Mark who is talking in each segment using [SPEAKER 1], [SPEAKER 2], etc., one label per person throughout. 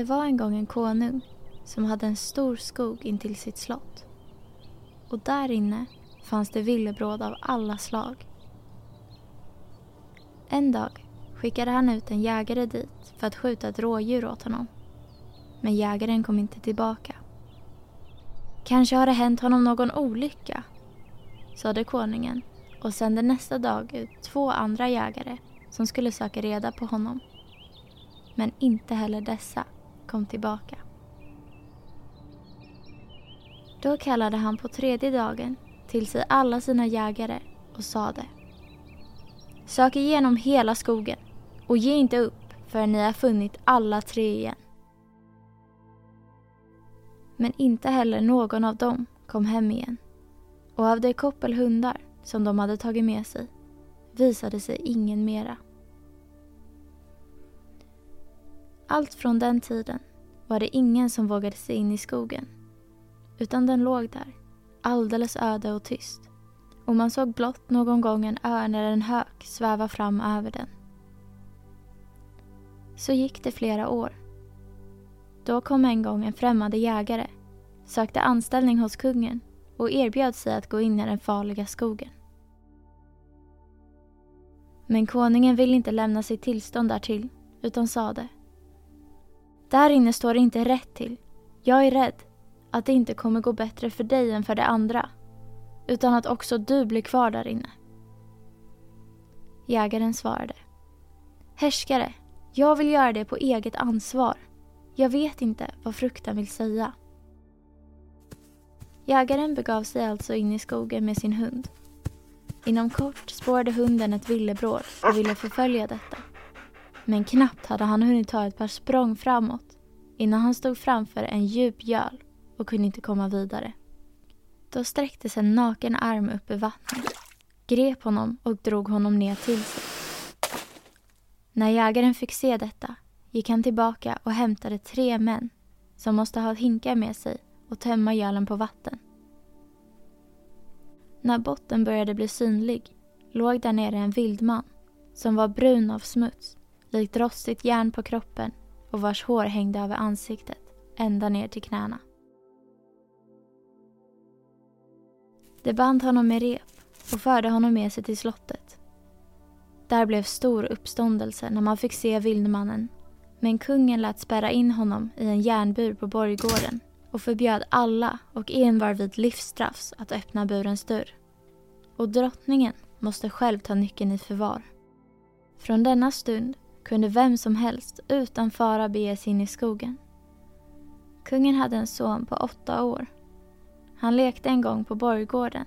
[SPEAKER 1] Det var en gång en konung som hade en stor skog intill sitt slott. Och där inne fanns det villebråd av alla slag. En dag skickade han ut en jägare dit för att skjuta ett rådjur åt honom. Men jägaren kom inte tillbaka. Kanske har det hänt honom någon olycka, sade konungen och sände nästa dag ut två andra jägare som skulle söka reda på honom. Men inte heller dessa kom tillbaka. Då kallade han på tredje dagen till sig alla sina jägare och sade Sök igenom hela skogen och ge inte upp förrän ni har funnit alla tre igen. Men inte heller någon av dem kom hem igen. Och av det koppel hundar som de hade tagit med sig visade sig ingen mera. Allt från den tiden var det ingen som vågade sig in i skogen. Utan den låg där, alldeles öde och tyst. Och man såg blott någon gång en örn eller en hök sväva fram över den. Så gick det flera år. Då kom en gång en främmande jägare, sökte anställning hos kungen och erbjöd sig att gå in i den farliga skogen. Men konungen ville inte lämna sitt tillstånd därtill utan sade där inne står det inte rätt till. Jag är rädd att det inte kommer gå bättre för dig än för de andra utan att också du blir kvar där inne. Jägaren svarade Härskare, jag vill göra det på eget ansvar. Jag vet inte vad fruktan vill säga. Jägaren begav sig alltså in i skogen med sin hund. Inom kort spårade hunden ett villebråd och ville förfölja detta. Men knappt hade han hunnit ta ett par språng framåt innan han stod framför en djup göl och kunde inte komma vidare. Då sträcktes en naken arm upp ur vattnet, grep honom och drog honom ner till sig. När jägaren fick se detta gick han tillbaka och hämtade tre män som måste ha hinkar med sig och tömma gölen på vatten. När botten började bli synlig låg där nere en vildman som var brun av smuts, likt rostigt järn på kroppen och vars hår hängde över ansiktet ända ner till knäna. De band honom med rep och förde honom med sig till slottet. Där blev stor uppståndelse när man fick se vildmannen men kungen lät spärra in honom i en järnbur på borggården och förbjöd alla och envar vid livsstraffs att öppna burens dörr. Och drottningen måste själv ta nyckeln i förvar. Från denna stund kunde vem som helst utan fara bege sig in i skogen. Kungen hade en son på åtta år. Han lekte en gång på borggården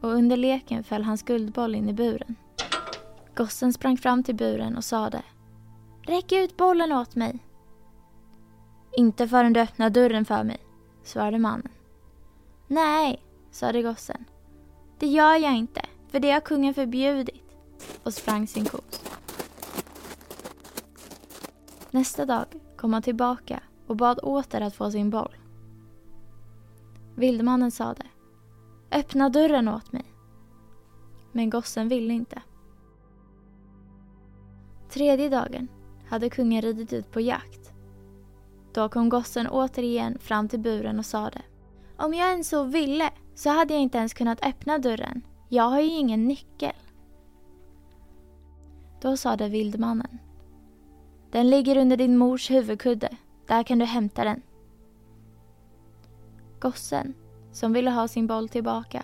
[SPEAKER 1] och under leken föll hans guldboll in i buren. Gossen sprang fram till buren och sade Räck ut bollen åt mig. Inte förrän du öppnar dörren för mig, svarade mannen. Nej, sade gossen. Det gör jag inte, för det har kungen förbjudit och sprang sin kos. Nästa dag kom han tillbaka och bad åter att få sin boll. Vildmannen sade Öppna dörren åt mig. Men gossen ville inte. Tredje dagen hade kungen ridit ut på jakt. Då kom gossen återigen fram till buren och sade Om jag ens så ville så hade jag inte ens kunnat öppna dörren. Jag har ju ingen nyckel. Då sade vildmannen den ligger under din mors huvudkudde. Där kan du hämta den. Gossen, som ville ha sin boll tillbaka,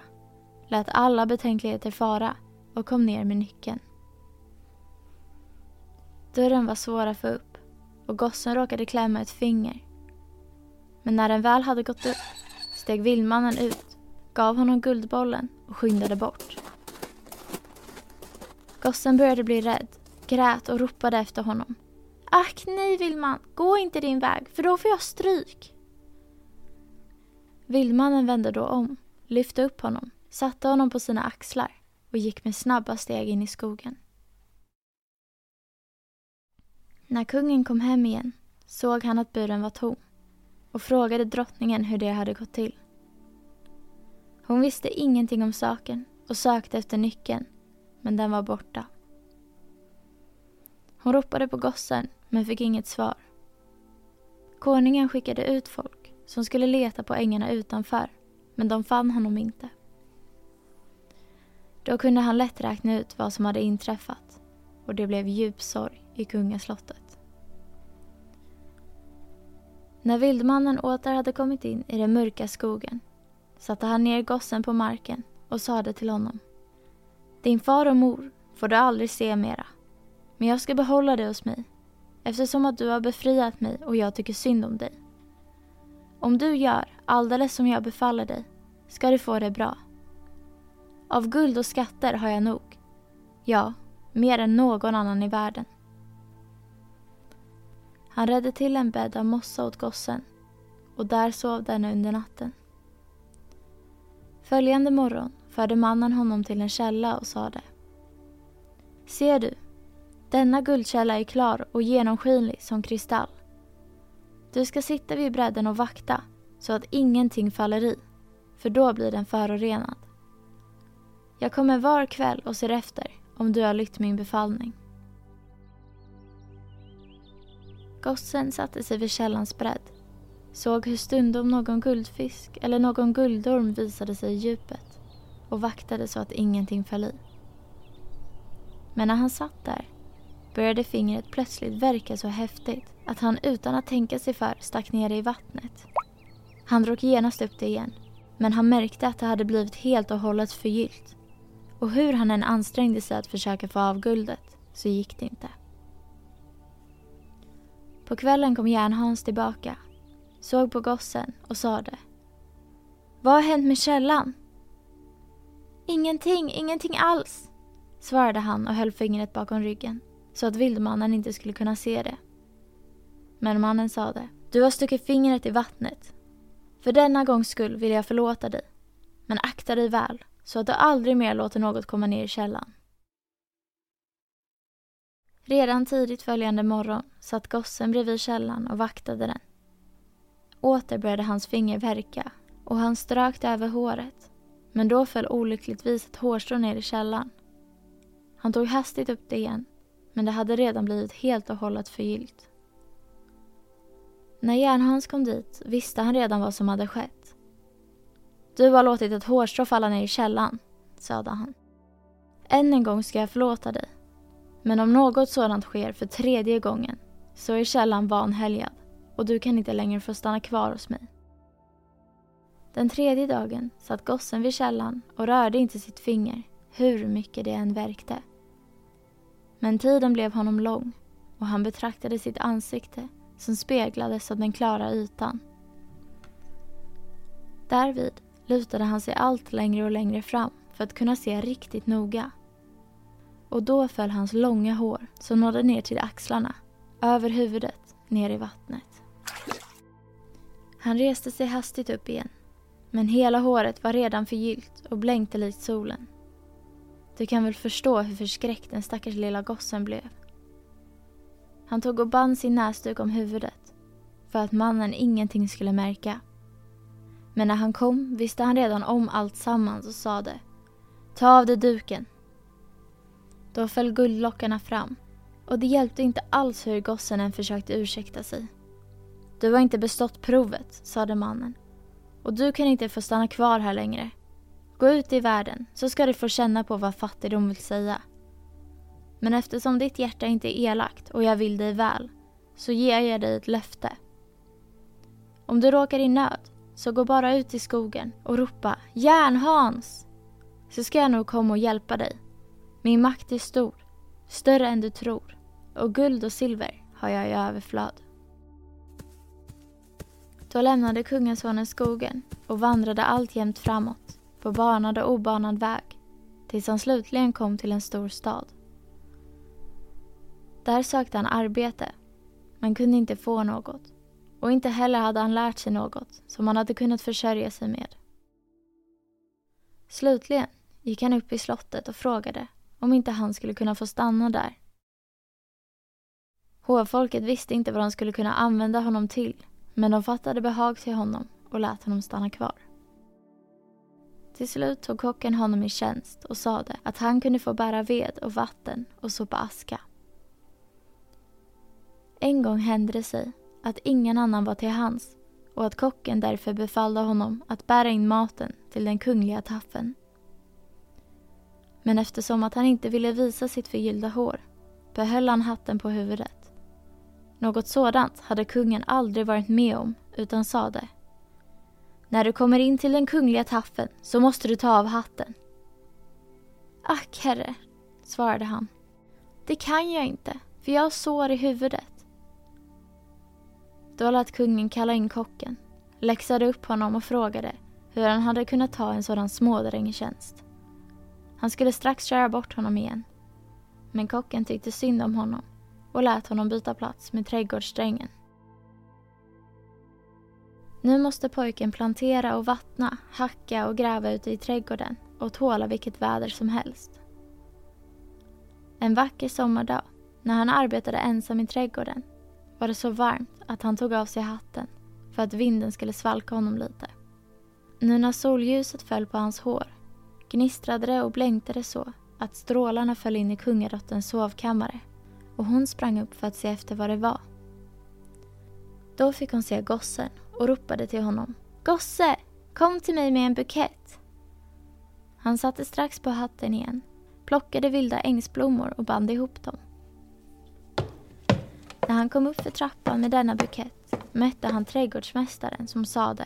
[SPEAKER 1] lät alla betänkligheter fara och kom ner med nyckeln. Dörren var svår att få upp och gossen råkade klämma ett finger. Men när den väl hade gått upp steg vildmannen ut, gav honom guldbollen och skyndade bort. Gossen började bli rädd, grät och ropade efter honom. Ack nej vildman, gå inte din väg för då får jag stryk. Vildmannen vände då om, lyfte upp honom, satte honom på sina axlar och gick med snabba steg in i skogen. När kungen kom hem igen såg han att buren var tom och frågade drottningen hur det hade gått till. Hon visste ingenting om saken och sökte efter nyckeln, men den var borta. Hon ropade på gossen, men fick inget svar. Konungen skickade ut folk som skulle leta på ängarna utanför, men de fann honom inte. Då kunde han lätt räkna ut vad som hade inträffat och det blev djup sorg i kungaslottet. När vildmannen åter hade kommit in i den mörka skogen satte han ner gossen på marken och sade till honom. Din far och mor får du aldrig se mera. Men jag ska behålla dig hos mig eftersom att du har befriat mig och jag tycker synd om dig. Om du gör alldeles som jag befaller dig ska du få det bra. Av guld och skatter har jag nog. Ja, mer än någon annan i världen. Han redde till en bädd av mossa åt gossen och där sov denne under natten. Följande morgon förde mannen honom till en källa och sade Ser du, denna guldkälla är klar och genomskinlig som kristall. Du ska sitta vid bredden och vakta så att ingenting faller i, för då blir den förorenad. Jag kommer var kväll och ser efter om du har lytt min befallning. Gossen satte sig vid källans bredd, såg hur stundom någon guldfisk eller någon guldorm visade sig i djupet och vaktade så att ingenting föll i. Men när han satt där började fingret plötsligt verka så häftigt att han utan att tänka sig för stack ner det i vattnet. Han drog genast upp det igen, men han märkte att det hade blivit helt och hållet förgyllt. Och hur han än ansträngde sig att försöka få av guldet så gick det inte. På kvällen kom Järnhans tillbaka, såg på gossen och sade Vad har hänt med källan? Ingenting, ingenting alls, svarade han och höll fingret bakom ryggen så att vildmannen inte skulle kunna se det. Men mannen sade, du har stuckit fingret i vattnet. För denna gångs skull vill jag förlåta dig. Men akta dig väl, så att du aldrig mer låter något komma ner i källan. Redan tidigt följande morgon satt gossen bredvid källan och vaktade den. Åter började hans finger verka och han strök det över håret. Men då föll olyckligtvis ett hårstrå ner i källan. Han tog hastigt upp det igen men det hade redan blivit helt och hållet förgyllt. När Järnhans kom dit visste han redan vad som hade skett. Du har låtit ett hårstrå falla ner i källan, sade han. Än en gång ska jag förlåta dig. Men om något sådant sker för tredje gången så är källan vanhelgad och du kan inte längre få stanna kvar hos mig. Den tredje dagen satt gossen vid källan och rörde inte sitt finger hur mycket det än verkte. Men tiden blev honom lång och han betraktade sitt ansikte som speglades av den klara ytan. Därvid lutade han sig allt längre och längre fram för att kunna se riktigt noga. och då föll hans långa hår som nådde ner till axlarna, över huvudet, ner i vattnet. Han reste sig hastigt upp igen, men hela håret var redan förgyllt och blänkte likt solen. Du kan väl förstå hur förskräckt den stackars lilla gossen blev. Han tog och band sin näsduk om huvudet för att mannen ingenting skulle märka. Men när han kom visste han redan om allt sammans och sade Ta av dig duken. Då föll guldlockarna fram och det hjälpte inte alls hur gossen än försökte ursäkta sig. Du har inte bestått provet, sade mannen. Och du kan inte få stanna kvar här längre. Gå ut i världen så ska du få känna på vad fattigdom vill säga. Men eftersom ditt hjärta inte är elakt och jag vill dig väl så ger jag dig ett löfte. Om du råkar i nöd så gå bara ut i skogen och ropa Järnhans! Så ska jag nog komma och hjälpa dig. Min makt är stor, större än du tror och guld och silver har jag i överflöd. Då lämnade kungasonen skogen och vandrade alltjämt framåt på banad och obanad väg tills han slutligen kom till en stor stad. Där sökte han arbete men kunde inte få något och inte heller hade han lärt sig något som han hade kunnat försörja sig med. Slutligen gick han upp i slottet och frågade om inte han skulle kunna få stanna där. Hovfolket visste inte vad de skulle kunna använda honom till men de fattade behag till honom och lät honom stanna kvar. Till slut tog kocken honom i tjänst och sade att han kunde få bära ved och vatten och sopa aska. En gång hände det sig att ingen annan var till hands och att kocken därför befallde honom att bära in maten till den kungliga taffen. Men eftersom att han inte ville visa sitt förgyllda hår behöll han hatten på huvudet. Något sådant hade kungen aldrig varit med om utan sade när du kommer in till den kungliga taffen så måste du ta av hatten. Ack herre, svarade han. Det kan jag inte, för jag har sår i huvudet. Då lät kungen kalla in kocken, läxade upp honom och frågade hur han hade kunnat ta en sådan smådräng i tjänst. Han skulle strax köra bort honom igen. Men kocken tyckte synd om honom och lät honom byta plats med trädgårdsdrängen. Nu måste pojken plantera och vattna, hacka och gräva ute i trädgården och tåla vilket väder som helst. En vacker sommardag, när han arbetade ensam i trädgården, var det så varmt att han tog av sig hatten för att vinden skulle svalka honom lite. Nu när solljuset föll på hans hår gnistrade det och blänkte det så att strålarna föll in i kungadottens sovkammare och hon sprang upp för att se efter vad det var. Då fick hon se gossen och ropade till honom. Gosse, kom till mig med en bukett. Han satte strax på hatten igen, plockade vilda ängsblommor och band ihop dem. När han kom upp för trappan med denna bukett mötte han trädgårdsmästaren som sade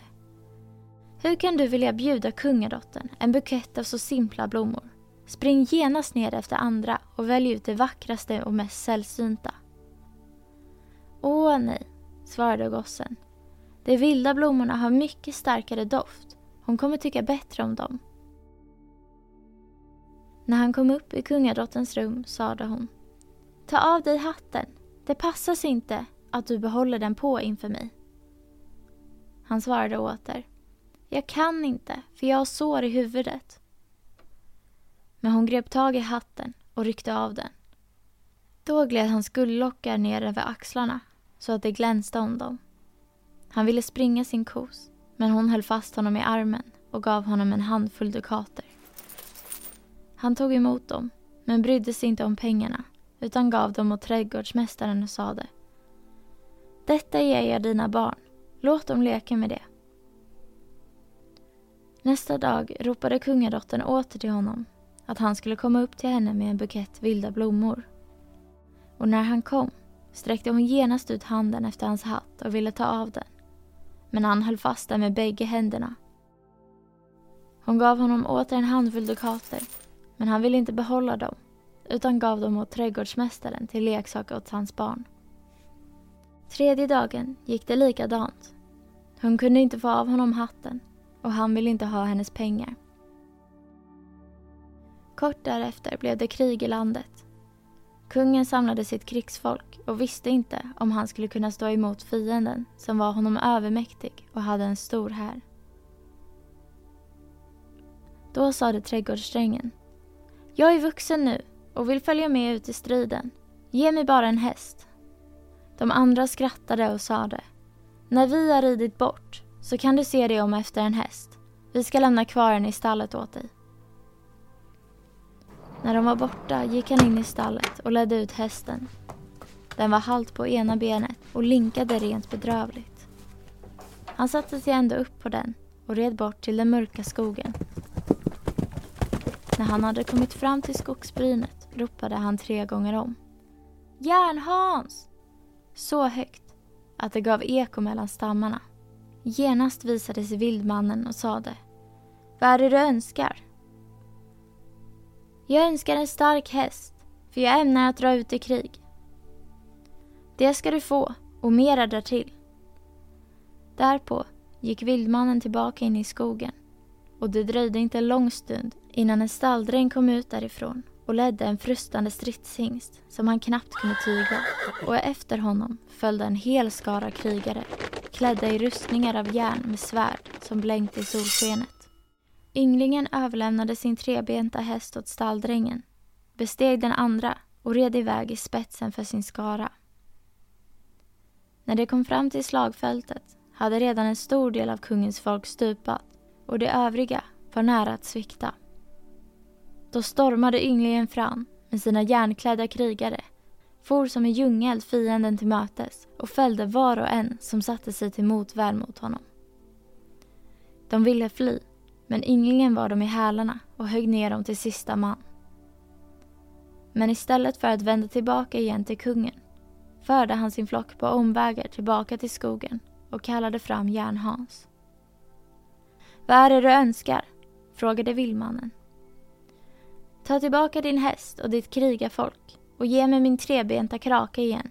[SPEAKER 1] Hur kan du vilja bjuda kungadottern en bukett av så simpla blommor? Spring genast ner efter andra och välj ut det vackraste och mest sällsynta. Åh nej, svarade gossen. De vilda blommorna har mycket starkare doft. Hon kommer tycka bättre om dem. När han kom upp i kungadrottens rum sade hon. Ta av dig hatten. Det passar sig inte att du behåller den på inför mig. Han svarade åter. Jag kan inte, för jag har sår i huvudet. Men hon grep tag i hatten och ryckte av den. Då gled hans guldlockar ner över axlarna så att det glänste om dem. Han ville springa sin kos, men hon höll fast honom i armen och gav honom en handfull dukater. Han tog emot dem, men brydde sig inte om pengarna utan gav dem åt trädgårdsmästaren och sade Detta ger jag dina barn, låt dem leka med det. Nästa dag ropade kungadottern åter till honom att han skulle komma upp till henne med en bukett vilda blommor. Och när han kom sträckte hon genast ut handen efter hans hatt och ville ta av den. Men han höll fast den med bägge händerna. Hon gav honom åter en handfull dukater, men han ville inte behålla dem utan gav dem åt trädgårdsmästaren till leksak åt hans barn. Tredje dagen gick det likadant. Hon kunde inte få av honom hatten och han ville inte ha hennes pengar. Kort därefter blev det krig i landet Kungen samlade sitt krigsfolk och visste inte om han skulle kunna stå emot fienden som var honom övermäktig och hade en stor här. Då sade trädgårdsdrängen. Jag är vuxen nu och vill följa med ut i striden. Ge mig bara en häst. De andra skrattade och sade. När vi har ridit bort så kan du se dig om efter en häst. Vi ska lämna kvar den i stallet åt dig. När de var borta gick han in i stallet och ledde ut hästen. Den var halt på ena benet och linkade rent bedrövligt. Han satte sig ändå upp på den och red bort till den mörka skogen. När han hade kommit fram till skogsbrynet ropade han tre gånger om. Järnhans! Så högt att det gav eko mellan stammarna. Genast visade sig vildmannen och sade Vad är det du önskar? Jag önskar en stark häst, för jag ämnar att dra ut i krig. Det ska du få, och mera därtill. Därpå gick vildmannen tillbaka in i skogen och det dröjde inte en lång stund innan en stalldräng kom ut därifrån och ledde en frustande stridshingst som han knappt kunde tygla och efter honom följde en hel skara krigare klädda i rustningar av järn med svärd som blänkte i solskenet. Ynglingen överlämnade sin trebenta häst åt stalldrängen, besteg den andra och red iväg i spetsen för sin skara. När de kom fram till slagfältet hade redan en stor del av kungens folk stupat och de övriga var nära att svikta. Då stormade ynglingen fram med sina järnklädda krigare, for som en djungel fienden till mötes och fällde var och en som satte sig till motvärn mot honom. De ville fly, men ynglingen var dem i hälarna och högg ner dem till sista man. Men istället för att vända tillbaka igen till kungen förde han sin flock på omvägar tillbaka till skogen och kallade fram Järnhans. Vad är det du önskar? frågade vildmannen. Ta tillbaka din häst och ditt krigarfolk och ge mig min trebenta krake igen.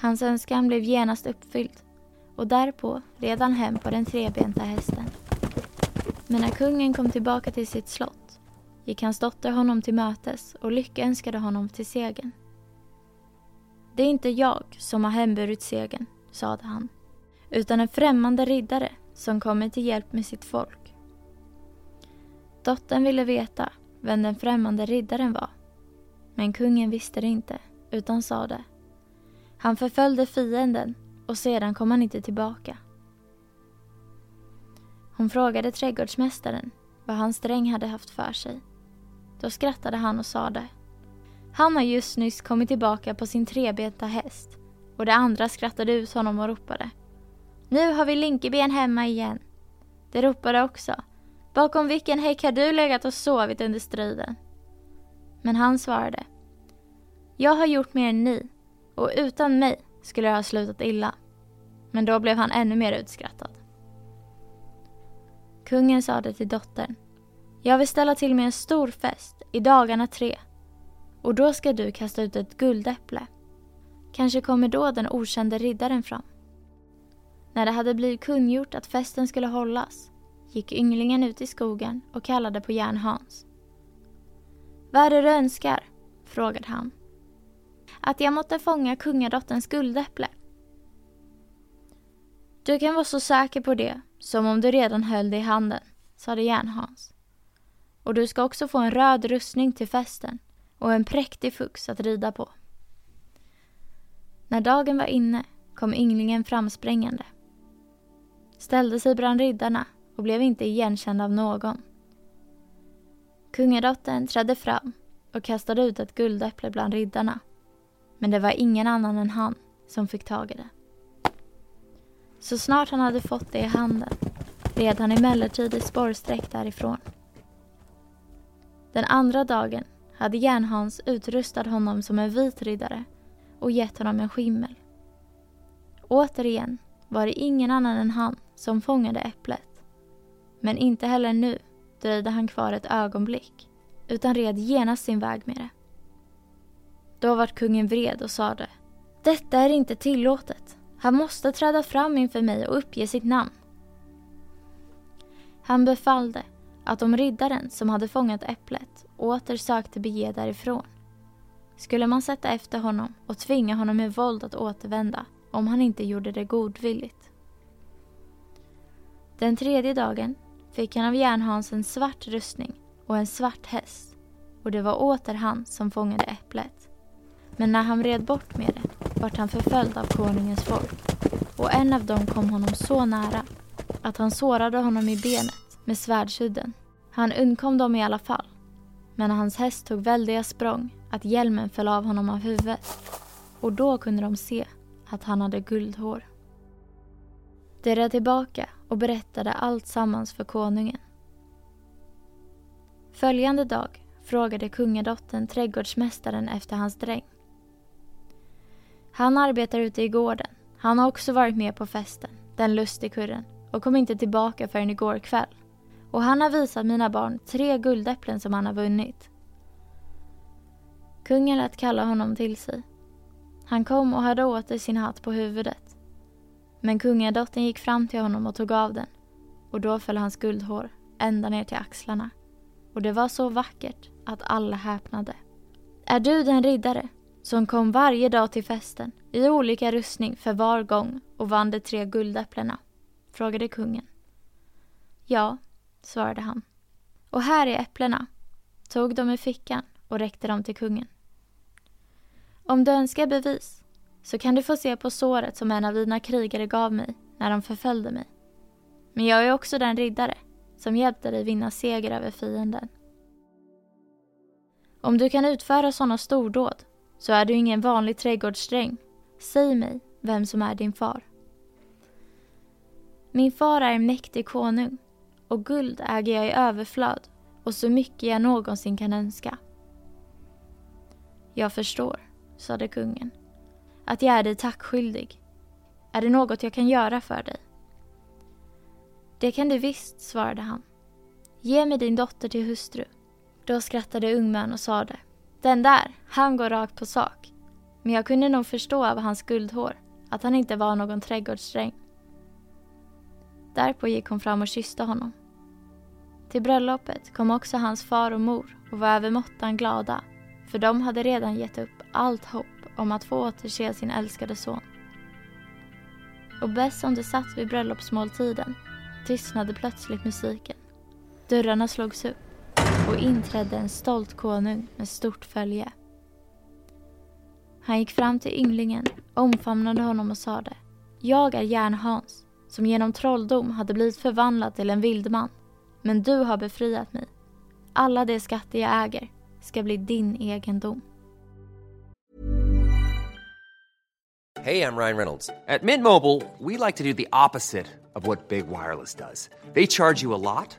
[SPEAKER 1] Hans önskan blev genast uppfylld och därpå red han hem på den trebenta hästen. Men när kungen kom tillbaka till sitt slott gick hans dotter honom till mötes och lyckönskade honom till segern. Det är inte jag som har hemburit segern, sade han, utan en främmande riddare som kommer till hjälp med sitt folk. Dottern ville veta vem den främmande riddaren var. Men kungen visste det inte, utan sade Han förföljde fienden och sedan kom han inte tillbaka. Hon frågade trädgårdsmästaren vad hans dräng hade haft för sig. Då skrattade han och sade Han har just nyss kommit tillbaka på sin trebenta häst och de andra skrattade ut honom och ropade Nu har vi Linkeben hemma igen. De ropade också Bakom vilken häck har du legat och sovit under striden? Men han svarade Jag har gjort mer än ni och utan mig skulle det ha slutat illa. Men då blev han ännu mer utskrattad. Kungen sade till dottern Jag vill ställa till med en stor fest i dagarna tre och då ska du kasta ut ett guldäpple. Kanske kommer då den okände riddaren fram. När det hade blivit kungjort att festen skulle hållas gick ynglingen ut i skogen och kallade på Järnhans. Vad är det du önskar? frågade han. Att jag måtte fånga kungadotterns guldäpple. Du kan vara så säker på det som om du redan höll det i handen, sade Järnhans. Och du ska också få en röd rustning till festen och en präktig fux att rida på. När dagen var inne kom ynglingen framsprängande. Ställde sig bland riddarna och blev inte igenkänd av någon. Kungadottern trädde fram och kastade ut ett guldäpple bland riddarna. Men det var ingen annan än han som fick tag i det. Så snart han hade fått det i handen red han emellertid i spårsträck därifrån. Den andra dagen hade Järnhans utrustat honom som en vit riddare och gett honom en skimmel. Återigen var det ingen annan än han som fångade äpplet. Men inte heller nu dröjde han kvar ett ögonblick utan red genast sin väg med det. Då vart kungen vred och sade Detta är inte tillåtet. Han måste träda fram inför mig och uppge sitt namn. Han befallde att om riddaren som hade fångat äpplet åter sökte bege därifrån skulle man sätta efter honom och tvinga honom med våld att återvända om han inte gjorde det godvilligt. Den tredje dagen fick han av Järnhans en svart rustning och en svart häst och det var åter han som fångade äpplet. Men när han red bort med det vart han förföljd av konungens folk och en av dem kom honom så nära att han sårade honom i benet med svärdshudden. Han undkom dem i alla fall men hans häst tog väldiga språng att hjälmen föll av honom av huvudet och då kunde de se att han hade guldhår. De red tillbaka och berättade allt sammans för konungen. Följande dag frågade kungadottern trädgårdsmästaren efter hans dräng. Han arbetar ute i gården. Han har också varit med på festen, den lustigkurren, och kom inte tillbaka förrän igår kväll. Och han har visat mina barn tre guldäpplen som han har vunnit. Kungen lät kalla honom till sig. Han kom och hade åter sin hatt på huvudet. Men kungadottern gick fram till honom och tog av den och då föll hans guldhår ända ner till axlarna. Och det var så vackert att alla häpnade. Är du den riddare som kom varje dag till festen i olika rustning för var gång och vann de tre guldäpplena? frågade kungen. Ja, svarade han. Och här är äpplena, tog dem ur fickan och räckte dem till kungen. Om du önskar bevis så kan du få se på såret som en av dina krigare gav mig när de förföljde mig. Men jag är också den riddare som hjälpte dig vinna seger över fienden. Om du kan utföra sådana stordåd så är du ingen vanlig trädgårdsdräng. Säg mig vem som är din far. Min far är en mäktig konung och guld äger jag i överflöd och så mycket jag någonsin kan önska. Jag förstår, sade kungen, att jag är dig tackskyldig. Är det något jag kan göra för dig? Det kan du visst, svarade han. Ge mig din dotter till hustru. Då skrattade ungmön och sade, den där, han går rakt på sak. Men jag kunde nog förstå av hans guldhår att han inte var någon trädgårdsdräng. Därpå gick hon fram och kysste honom. Till bröllopet kom också hans far och mor och var övermåttan glada för de hade redan gett upp allt hopp om att få återse sin älskade son. Och bäst som de satt vid bröllopsmåltiden tystnade plötsligt musiken. Dörrarna slogs upp och inträdde en stolt konung med stort följe. Han gick fram till ynglingen, omfamnade honom och sade Jag är Järn-Hans som genom trolldom hade blivit förvandlad till en vildman. Men du har befriat mig. Alla de skatter jag äger ska bli din egendom.
[SPEAKER 2] Hej, jag Ryan Reynolds.
[SPEAKER 3] På Mint Mobile, we like to do the opposite of what Big Wireless does. They charge you a lot,